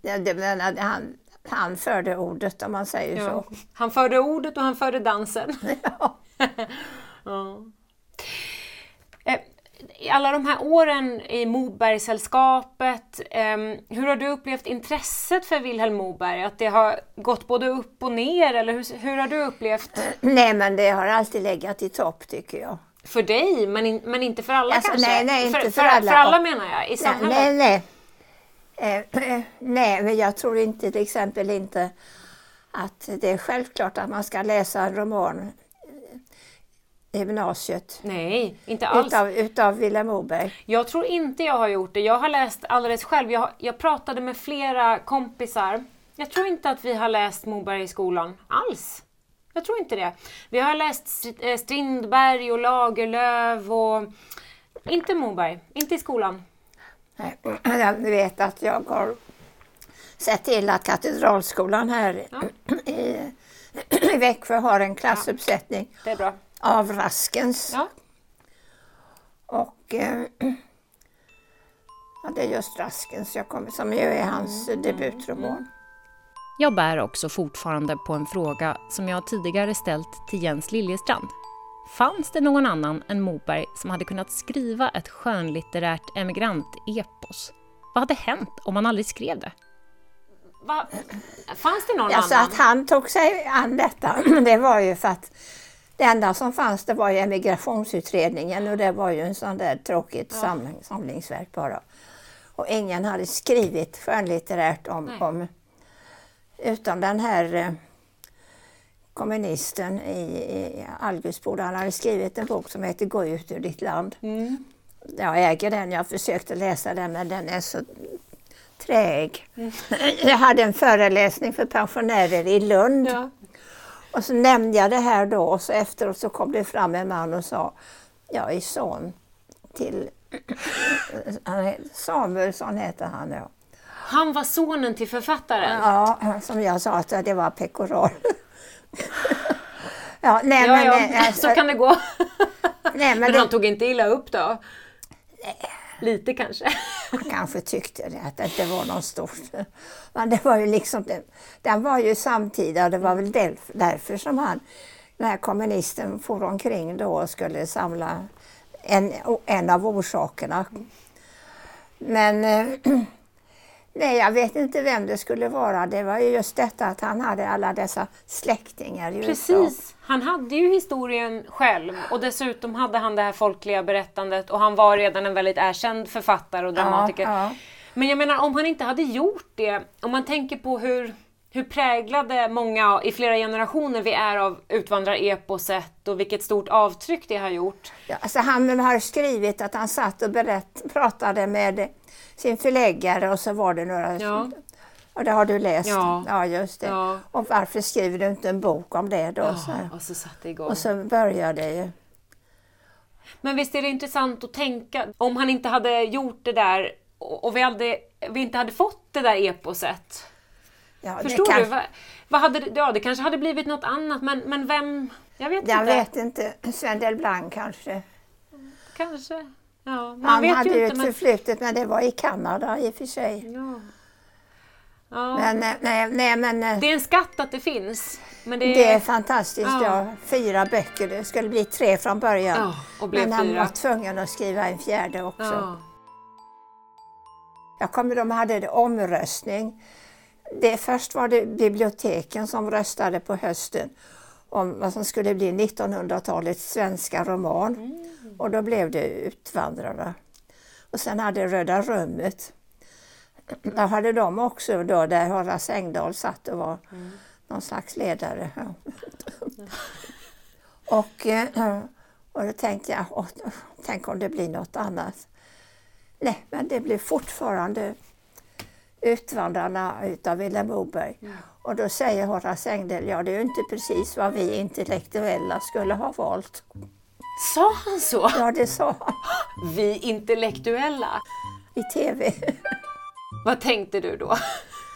ja, det, men han, han förde ordet om man säger Ja. så. Han förde ordet och han förde dansen. [LAUGHS] Ja. Eh, I alla de här åren i Mobergsällskapet, ehm, hur har du upplevt intresset för Vilhelm Moberg? Att det har gått både upp och ner, eller hur, hur har du upplevt [CLEARS THROAT] Nej, men det har alltid legat i topp tycker jag. för dig, men, in, men inte för alla Alltså, kanske? nej, nej, inte för, för alla. För alla menar jag, i Nej, samhället. nej, nej. Eh, [CLEARS THROAT] nej, men jag tror inte till exempel inte att det är självklart att man ska läsa en roman gymnasiet Nej, inte alls. utav, utav Vilhelm Moberg. Jag tror inte jag har gjort det. Jag har läst alldeles själv. Jag, jag pratade med flera kompisar. Jag tror inte att vi har läst Moberg i skolan alls. Jag tror inte det. Vi har läst eh, Strindberg och Lagerlöf och inte Moberg, inte i skolan. Nej, Jag vet att jag har sett till att Katedralskolan här Ja. i, [CLEARS THROAT] i Växjö har en klassuppsättning Det är bra. Av Raskens. Ja. Och eh, [CLEARS THROAT] ja, det är just Raskens jag kommer, som ju är hans debutroman. Jag bär också fortfarande på en fråga som jag tidigare ställt till Jens Liljestrand. Fanns det någon annan än Moberg som hade kunnat skriva ett skönlitterärt emigrant-epos? Vad hade hänt om han aldrig skrev det? Va? Fanns det någon Alltså annan? att han tog sig an detta, [CLEARS THROAT] det var ju för att det enda som fanns det var ju emigrationsutredningen och det var ju en sån där tråkigt samling, samlingsverk bara. Och ingen hade skrivit skönlitterärt om, Nej. om utom den här eh, kommunisten i, i Algusboda. Han hade skrivit en bok som heter Gå ut ur ditt land. Mm. Jag äger den, jag försökte läsa den men den är så träg. Jag hade en föreläsning för pensionärer i Lund Ja. Och så nämnde jag det här då och så efteråt så kom det fram en man och sa Jag är son till [LAUGHS] Samuelsson heter han ja. Han var sonen till författaren? Ja, som jag sa att det var pekoral. [LAUGHS] ja, nej, Ja, men, ja, alltså, så kan det gå. nej, men Men det, han tog inte illa upp då? Lite kanske. Han kanske tyckte det, att det inte var någon stort. Men det var ju liksom, det, den var ju samtida och det var väl därför, därför som han, den här kommunisten, for omkring då och skulle samla en, en av orsakerna. Men eh, nej, jag vet inte vem det skulle vara. Det var ju just detta att han hade alla dessa släktingar i. Precis. Han hade ju historien själv och dessutom hade han det här folkliga berättandet och han var redan en väldigt erkänd författare och dramatiker. Ja, ja. Men jag menar om han inte hade gjort det, om man tänker på hur, hur präglade många i flera generationer vi är av utvandrareposet och vilket stort avtryck det har gjort. Ja, alltså han har skrivit att han satt och berätt, pratade med sin förläggare och så var det några... Ja. Och det har du läst? Ja. just det. Ja. Och varför skriver du inte en bok om det då? så här. och så satte det igång. Och så började det ju. Men visst är det intressant att tänka, om han inte hade gjort det där och vi, hade, vi inte hade fått det där eposet. Ja, Förstår kan, du? Vad, vad hade, det- ja, det kanske hade blivit något annat, men, men vem? Jag vet Jag inte. vet inte. Sven Delblanc kanske. Kanske. Ja, Han hade ju ett Men, förflutet men det var i Kanada i och för sig. ja. Ja. Men eh, nej, nej men eh, Det är en skatt att det finns. Men det, det är fantastiskt. Ja. Ja. Fyra böcker. Det skulle bli tre från början. Ja, men han fyra. var tvungen att skriva en fjärde också. Ja. Jag kommer de hade omröstning. Det, först var det biblioteken som röstade på hösten om vad som skulle bli 1900-talets svenska roman. Mm. Och då blev det Utvandrarna. Och sen hade Röda rummet. Där hade de också då, där Horace Engdahl satt och var Mm. någon slags ledare. Och, eh, och då tänkte jag, åh, tänk om det blir något annat. Nej, men det blev fortfarande Utvandrarna utav Vilhelm Moberg. Och då säger Horace Engdahl, ja det är ju inte precis vad vi intellektuella skulle ha valt. Sa han så? Ja, det sa han [GASPS] Vi intellektuella. i tv. [LAUGHS] Vad tänkte du då?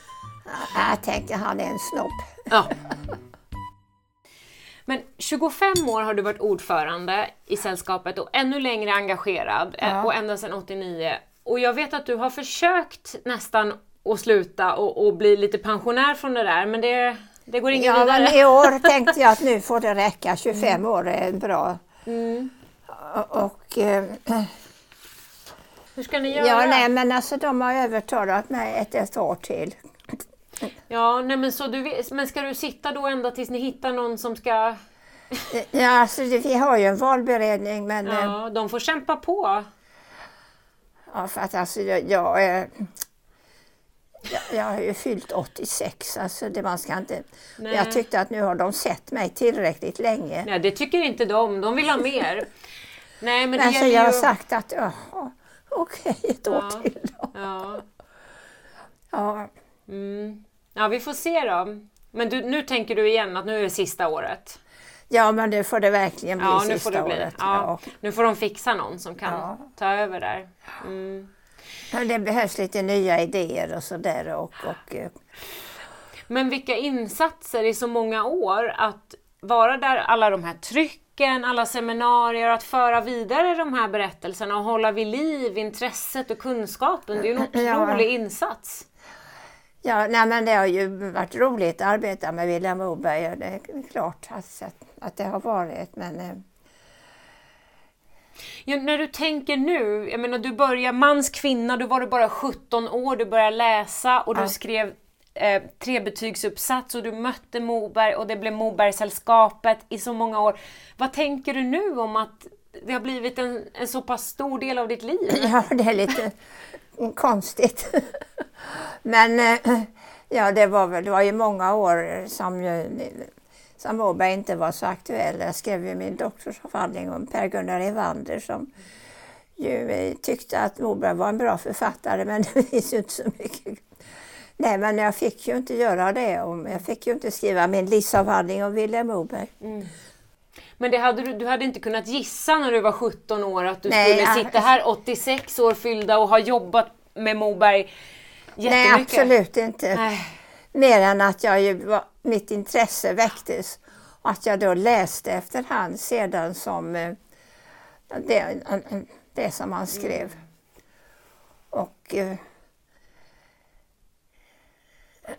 [LAUGHS] Jag tänkte han är en snobb. Ja. Men 25 år har du varit ordförande i sällskapet och ännu längre engagerad eh, Ja. och ända sedan 89. Och jag vet att du har försökt nästan att sluta och, och bli lite pensionär från det där men det, det går inget Ja, vidare. men i år [LAUGHS] tänkte jag att nu får det räcka. 25 år är bra. Mm. Och, och eh, Hur ska ni göra? ja, nej, men alltså de har övertalat mig ett, ett år till. Ja, nej men, så du, men ska du sitta då ända tills ni hittar någon som ska... [LAUGHS] Ja, alltså, vi har ju en valberedning men eh, Ja, de får kämpa på. ja, för att alltså jag, jag, eh, jag, har ju fyllt 86, alltså det man ska inte... Nej. Jag tyckte att nu har de sett mig tillräckligt länge. Nej, det tycker inte de. De vill ha mer. Nej, men det Men så gäller jag har ju... sagt att ja, okej, ett år Ja. till då. Ja. Ja, Mm. ja, vi får se då. Men du, nu tänker du igen att nu är det sista året? ja, men det får det verkligen bli Ja, nu sista får det bli. året. Ja, nu får de fixa någon som kan Ja. ta över där. Mm. Ja, Det behövs lite nya idéer och sådär. Och, och, eh, Men vilka insatser i så många år att vara där alla de här trycken, alla seminarier, att föra vidare de här berättelserna och hålla vid liv intresset och kunskapen. Det är ju en [CLEARS THROAT] Ja. otrolig insats. ja, nej, men det har ju varit roligt att arbeta med Vilhelm Moberg. Det är klart att, att det har varit. Men eh, Ja, när du tänker nu, jag menar du börjar mans kvinna, du var du bara 17 år, du började läsa och du Ja. skrev eh, trebetygsuppsats och du mötte Moberg och det blev Mobergsällskapet i så många år. Vad tänker du nu om att det har blivit en, en så pass stor del av ditt liv? [LAUGHS] ja, det är lite konstigt. [LAUGHS] men eh, ja, det var väl det var ju många år som, som Moberg inte var så aktuell. Jag skrev ju min doktorsavhandling om Per-Gunnar Evander som ju eh, tyckte att Moberg var en bra författare men [LAUGHS] det finns ju inte så mycket. Nej men jag fick ju inte göra det och jag fick ju inte skriva min livsavhandling om Vilhelm Moberg. Men det hade du, du hade inte kunnat gissa när du var 17 år att du Nej, skulle jag- sitta här 86 år fyllda och ha jobbat med Moberg Nej jättemycket? absolut inte. Nej. Mer än att jag ju, var- mitt intresse väcktes och att jag då läste efterhand sedan som eh, det, det som han skrev. Och eh,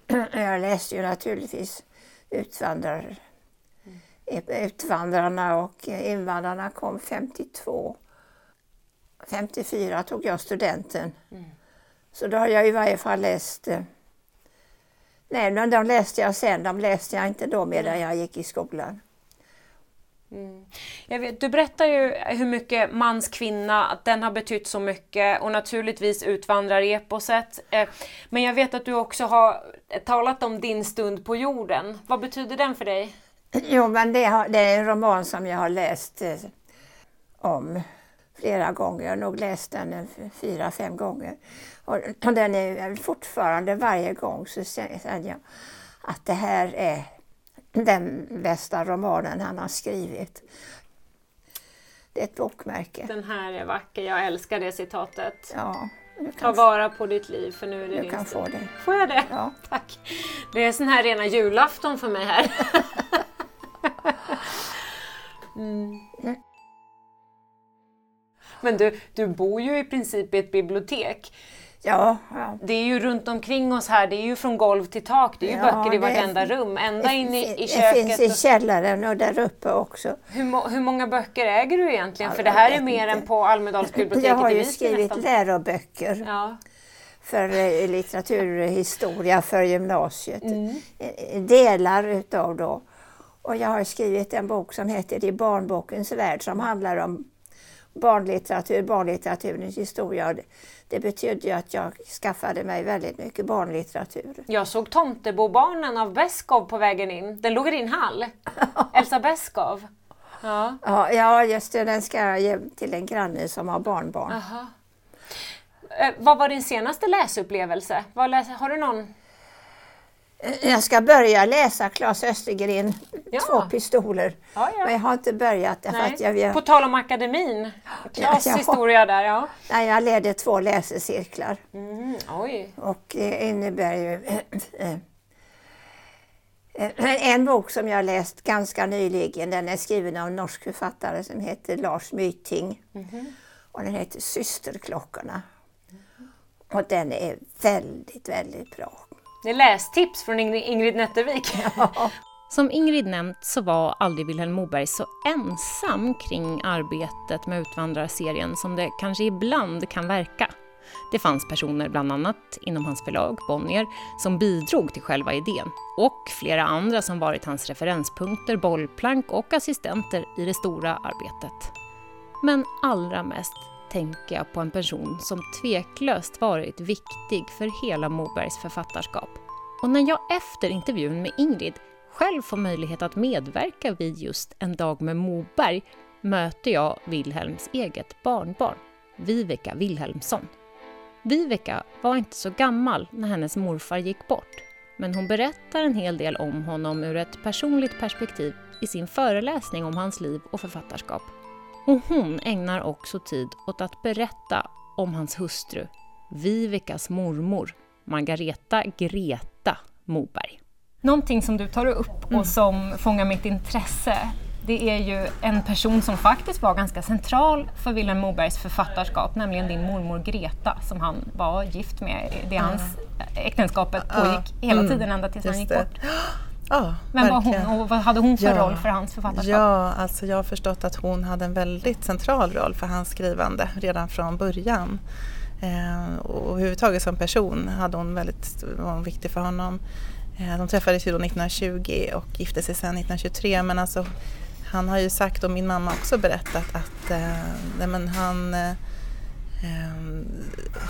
[CLEARS THROAT] jag läste ju naturligtvis utvandrar, Utvandrarna och invandrarna kom 52. 54 tog jag studenten. Så då har jag i varje fall läst eh, Nej, men de läste jag sen. De läste jag inte då medan jag gick i skolan. Jag vet, du berättar ju hur mycket mans kvinna, att den har betytt så mycket och naturligtvis utvandrareposet. Eh, Men jag vet att du också har talat om din stund på jorden. Vad betyder den för dig? Jo, men det, har, det är en roman som jag har läst eh, om flera gånger. Jag har nog läst den fyra, fem gånger. Och, och den är fortfarande varje gång så säger jag att det här är den bästa romanen han har skrivit. Det är ett bokmärke. Den här är vacker, jag älskar det citatet. Ja, Ta vara på ditt liv för nu är det du din kan få det. Får jag det? Ja. Tack. Det är sån här rena julafton för mig här. [LAUGHS] Mm. Men du, du bor ju i princip i ett bibliotek. Ja, ja. Det är ju runt omkring oss här, det är ju från golv till tak, det är ju Ja, böcker i det- vartenda rum, ända in i, i Det köket. finns i källaren och där uppe också. Hur, må, hur många böcker äger du egentligen? Ja, För det här är mer inte. än på Almedalsbiblioteket Jag har ju skrivit nästan. läroböcker Ja. för eh, litteraturhistoria för gymnasiet. Mm. Eh, Delar utav då. Och jag har skrivit en bok som heter I barnbokens värld som handlar om barnlitteratur, barnlitteraturens historia. Det, det betyder ju att jag skaffade mig väldigt mycket barnlitteratur. Jag såg Tomtebobarnen av Beskow på vägen in. Den låg i din hall. [LAUGHS] Elsa Beskow. Ja. Ja, ja, just det, den ska jag ge till en granne som har barnbarn. Aha. Eh, vad var din senaste läsupplevelse? Läs, har du någon? Jag ska börja läsa Claes Östergren, Ja. Två pistoler. Ja, ja. Men jag har inte börjat därför Nej. att jag, jag, På tal om akademin, Klas Ja, ja. historia där ja. nej, jag ledde två läsecirklar. Mm, oj. Och det innebär ju eh, eh, en bok som jag läst ganska nyligen, den är skriven av en norsk författare som heter Lars Myting. Och den heter Systerklockorna. Och den är väldigt, väldigt bra. Det är lästips från Ingrid, Nättervik. [LAUGHS] Ja. Som Ingrid nämnt så var aldrig Vilhelm Moberg så ensam kring arbetet med Utvandrarserien som det kanske ibland kan verka. Det fanns personer, bland annat inom hans förlag Bonnier, som bidrog till själva idén och flera andra som varit hans referenspunkter, bollplank och assistenter i det stora arbetet. Men allra mest tänker jag på en person som tveklöst varit viktig för hela Mobergs författarskap. Och när jag efter intervjun med Ingrid själv får möjlighet att medverka vid just En dag med Moberg möter jag Wilhelms eget barnbarn, Viveka Wilhelmsson. Viveka var inte så gammal när hennes morfar gick bort, men hon berättar en hel del om honom ur ett personligt perspektiv i sin föreläsning om hans liv och författarskap. Och hon ägnar också tid åt att berätta om hans hustru, Vivekas mormor, Margareta Greta Moberg. Någonting som du tar upp och som fångar mitt intresse det är ju en person som faktiskt var ganska central för Vilhelm Mobergs författarskap, nämligen din mormor Greta som han var gift med. Det hans äktenskapet pågick hela tiden ända tills han gick bort. [GASPS] Ja, Vem var verkligen. hon och vad hade hon för Ja. roll för hans författarskap? Ja, alltså jag har förstått att hon hade en väldigt central roll för hans skrivande redan från början. Eh, och överhuvudtaget som person hade hon väldigt, var hon viktig för honom. Eh, de träffades ju då 1920 och gifte sig sedan 1923 men alltså han har ju sagt och min mamma också berättat att eh, nej men han eh, Ehm,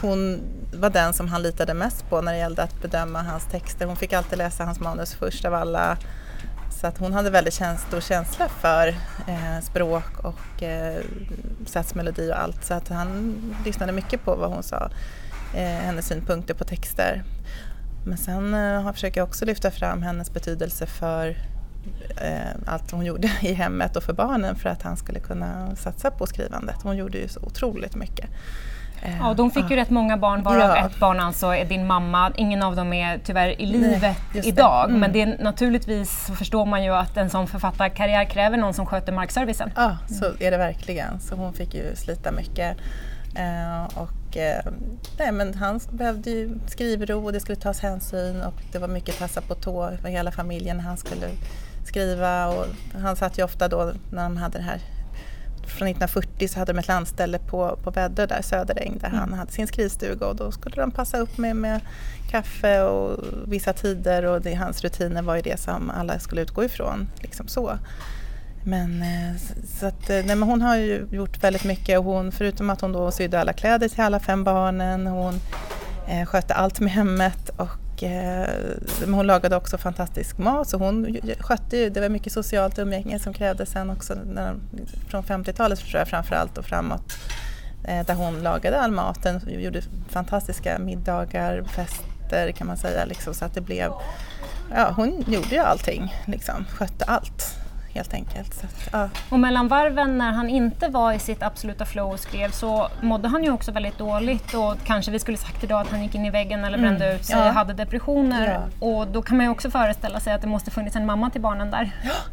hon var den som han litade mest på när det gällde att bedöma hans texter. Hon fick alltid läsa hans manus först av alla. Så att hon hade väldigt stor känsla för eh, språk och eh, satsmelodi och allt. Så att han lyssnade mycket på vad hon sa, eh, hennes synpunkter på texter. Men sen försöker jag också lyfta fram hennes betydelse för allt hon gjorde [LAUGHS] i hemmet och för barnen för att han skulle kunna satsa på skrivandet. Hon gjorde ju så otroligt mycket. Eh, Ja, de fick ju rätt många barn, varav Ja. ett barn alltså är din mamma. Ingen av dem är tyvärr i livet det. idag. Mm. Men det är, naturligtvis så förstår man ju att en sån författarkarriär kräver någon som sköter markservicen. Ja, så är det verkligen. Så hon fick ju slita mycket. Eh, och, eh, nej, men han behövde ju skrivro och det skulle tas hänsyn och det var mycket tassa på tå för hela familjen när han skulle skriva. Och han satt ju ofta då när de hade det här från 1940 så hade de ett landställe på, på Väddö där, Söderäng, där han hade sin skrivstuga och då skulle de passa upp med, med kaffe och vissa tider och det, hans rutiner var ju det som alla skulle utgå ifrån. Liksom så. Men, eh, så att, eh, nej, men hon har ju gjort väldigt mycket och hon, förutom att hon då sydde alla kläder till alla fem barnen, hon eh, skötte allt med hemmet och eh, men hon lagade också fantastisk mat så hon skötte ju, det var mycket socialt umgänge som krävdes sen också när, från 50-talet tror jag framförallt och framåt. Eh, där hon lagade all maten, gjorde fantastiska middagar, fester kan man säga liksom, så att det blev, ja hon gjorde ju allting liksom, skötte allt helt enkelt. Så ja. Och mellan varven när han inte var i sitt absoluta flow och skrev så mådde han ju också väldigt dåligt och kanske vi skulle sagt idag att han gick in i väggen eller brände ut sig, ja. hade depressioner. Ja. Och då kan man ju också föreställa sig att det måste funnits en mamma till barnen där.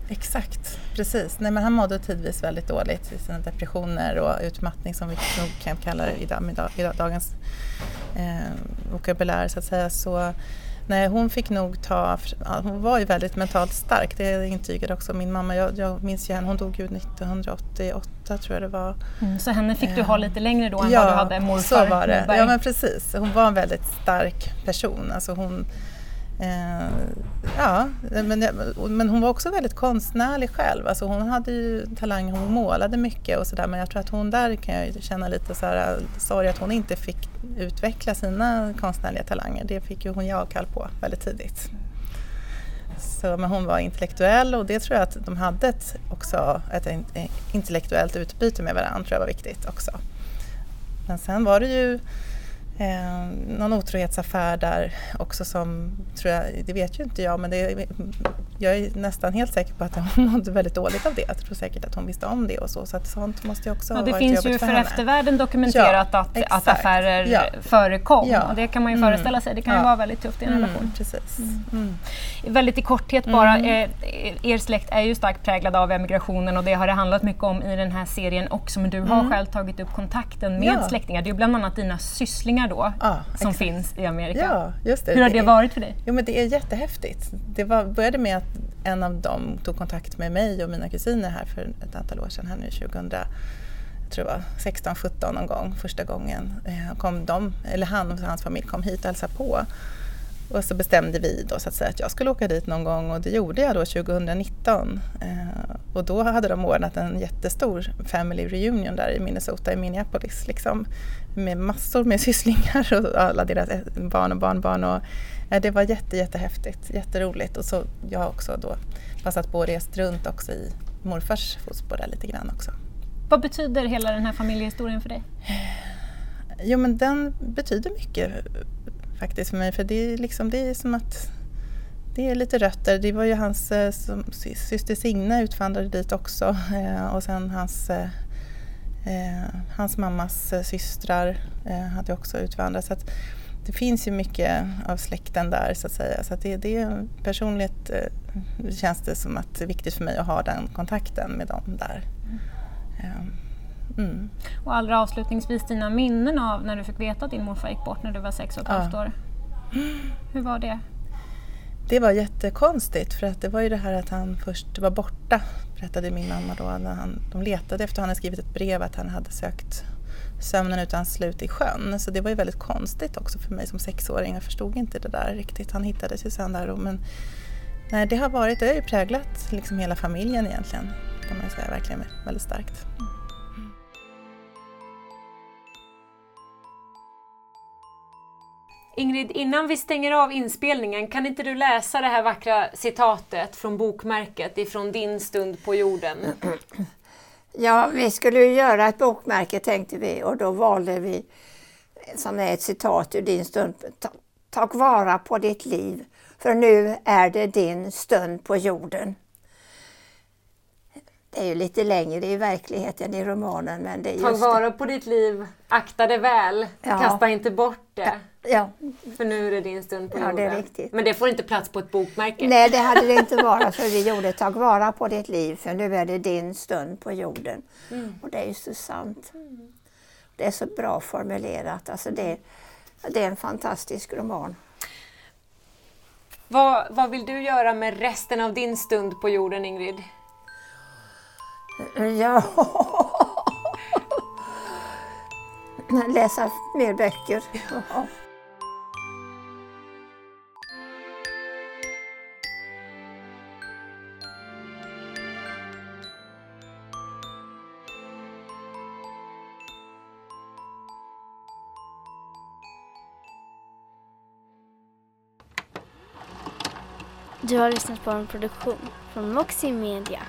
Exakt, precis. Nej, men han mådde tidvis väldigt dåligt i sina depressioner och utmattning som vi nog kan kalla det i, dag, dagens eh, vokabulär så att säga. Så, nej, hon fick nog ta, ja, hon var ju väldigt mentalt stark, det intygade också min mamma. Jag, jag minns ju henne, hon dog ju 1988 tror jag det var. Så henne fick du ha lite längre då än ja, vad du hade morfar så var det. Moberg. Ja men precis, hon var en väldigt stark person. Alltså hon, eh, ja, men, men hon var också väldigt konstnärlig själv. Alltså hon hade ju talang, hon målade mycket och sådär men jag tror att hon där kan jag känna lite så här, sorg att hon inte fick utveckla sina konstnärliga talanger. Det fick ju hon ge avkall på väldigt tidigt. Så, men hon var intellektuell och det tror jag att de hade ett, också ett eh, intellektuellt utbyte med varandra tror jag var viktigt också. Men sen var det ju Eh, någon otrohetsaffär där också som, tror jag, det vet ju inte jag, men det, jag är nästan helt säker på att hon [LAUGHS] mådde väldigt dåligt av det. Jag tror säkert att hon visste om det och så, så att sånt måste ju också ja, ha Det varit finns ju för, för henne. eftervärlden dokumenterat Ja, att, exakt. att affärer Ja. förekom Ja. och det kan man ju Mm. föreställa sig. Det kan ju vara väldigt tufft i en relation. Mm, precis. Mm. Väldigt i korthet bara, eh, er släkt är ju starkt präglad av emigrationen och det har det handlat mycket om i den här serien också men du har själv tagit upp kontakten med släktingar. Det är ju bland annat dina sysslingar då Ja, som exakt. finns i Amerika. Ja, just det. Hur har det är- varit för dig? Jo men det är jättehäftigt. Det var, började med att en av dem tog kontakt med mig och mina kusiner här för ett antal år sedan, här nu 2000, jag tror det var 16, 17 någon gång, första gången. Eh, kom de, eller han och hans familj kom hit och hälsade på. Och så bestämde vi då så att säga att jag skulle åka dit någon gång och det gjorde jag då 2019. Eh, och då hade de ordnat en jättestor family reunion där i Minnesota, i Minneapolis. Liksom, med massor med sysslingar och alla deras barn och barnbarn. Och, eh, det var jätte, jättehäftigt, jätteroligt. Och så jag har också då passat på att rest runt också i morfars fotspår lite grann också. Vad betyder hela den här familjehistorien för dig? Jo men den betyder mycket faktiskt för mig för det är liksom det är som att det är lite rötter. Det var ju hans eh, som, sy- syster Signe utvandrade dit också eh, och sen hans, hans mammas eh, systrar eh, hade också utvandrat. Så det finns ju mycket av släkten där så att säga. Så att det, det är personligt eh, känns det som att det är viktigt för mig att ha den kontakten med dem där. Eh, Mm. Och allra avslutningsvis dina minnen av när du fick veta att din morfar gick bort när du var sex och ett Ja. halvt år. Hur var det? Det var jättekonstigt för att det var ju det här att han först var borta, berättade min mamma då. När han, de letade efter, han hade skrivit ett brev att han hade sökt sömnen utan slut i sjön. Så det var ju väldigt konstigt också för mig som sexåring. Jag förstod inte det där riktigt. Han hittades ju sen där och, men nej, det har varit, det har ju präglat liksom hela familjen egentligen. Kan man säga verkligen väldigt starkt. Ingrid, innan vi stänger av inspelningen, kan inte du läsa det här vackra citatet från bokmärket ifrån din stund på jorden? [CLEARS THROAT] Ja, vi skulle ju göra ett bokmärke tänkte vi och då valde vi, som är ett citat ur din stund, ta, ta vara på ditt liv för nu är det din stund på jorden. Det är ju lite längre i verkligheten i romanen men det är Ta vara på ditt liv, akta det väl, Ja. kasta inte bort det, det. Ja, för nu är det din stund på Ja, jorden. det är riktigt. Men det får inte plats på ett bokmärke. nej det hade det inte varit för vi gjorde ta vara på ditt liv för nu är det din stund på jorden. Och det är ju så sant. Det är så bra formulerat. Alltså det, det är en fantastisk roman. Vad, vad vill du göra med resten av din stund på jorden, Ingrid? [LAUGHS] Ja. [LAUGHS] Läsa mer böcker. [LAUGHS] Du har lyssnat på en produktion från Moxie Media.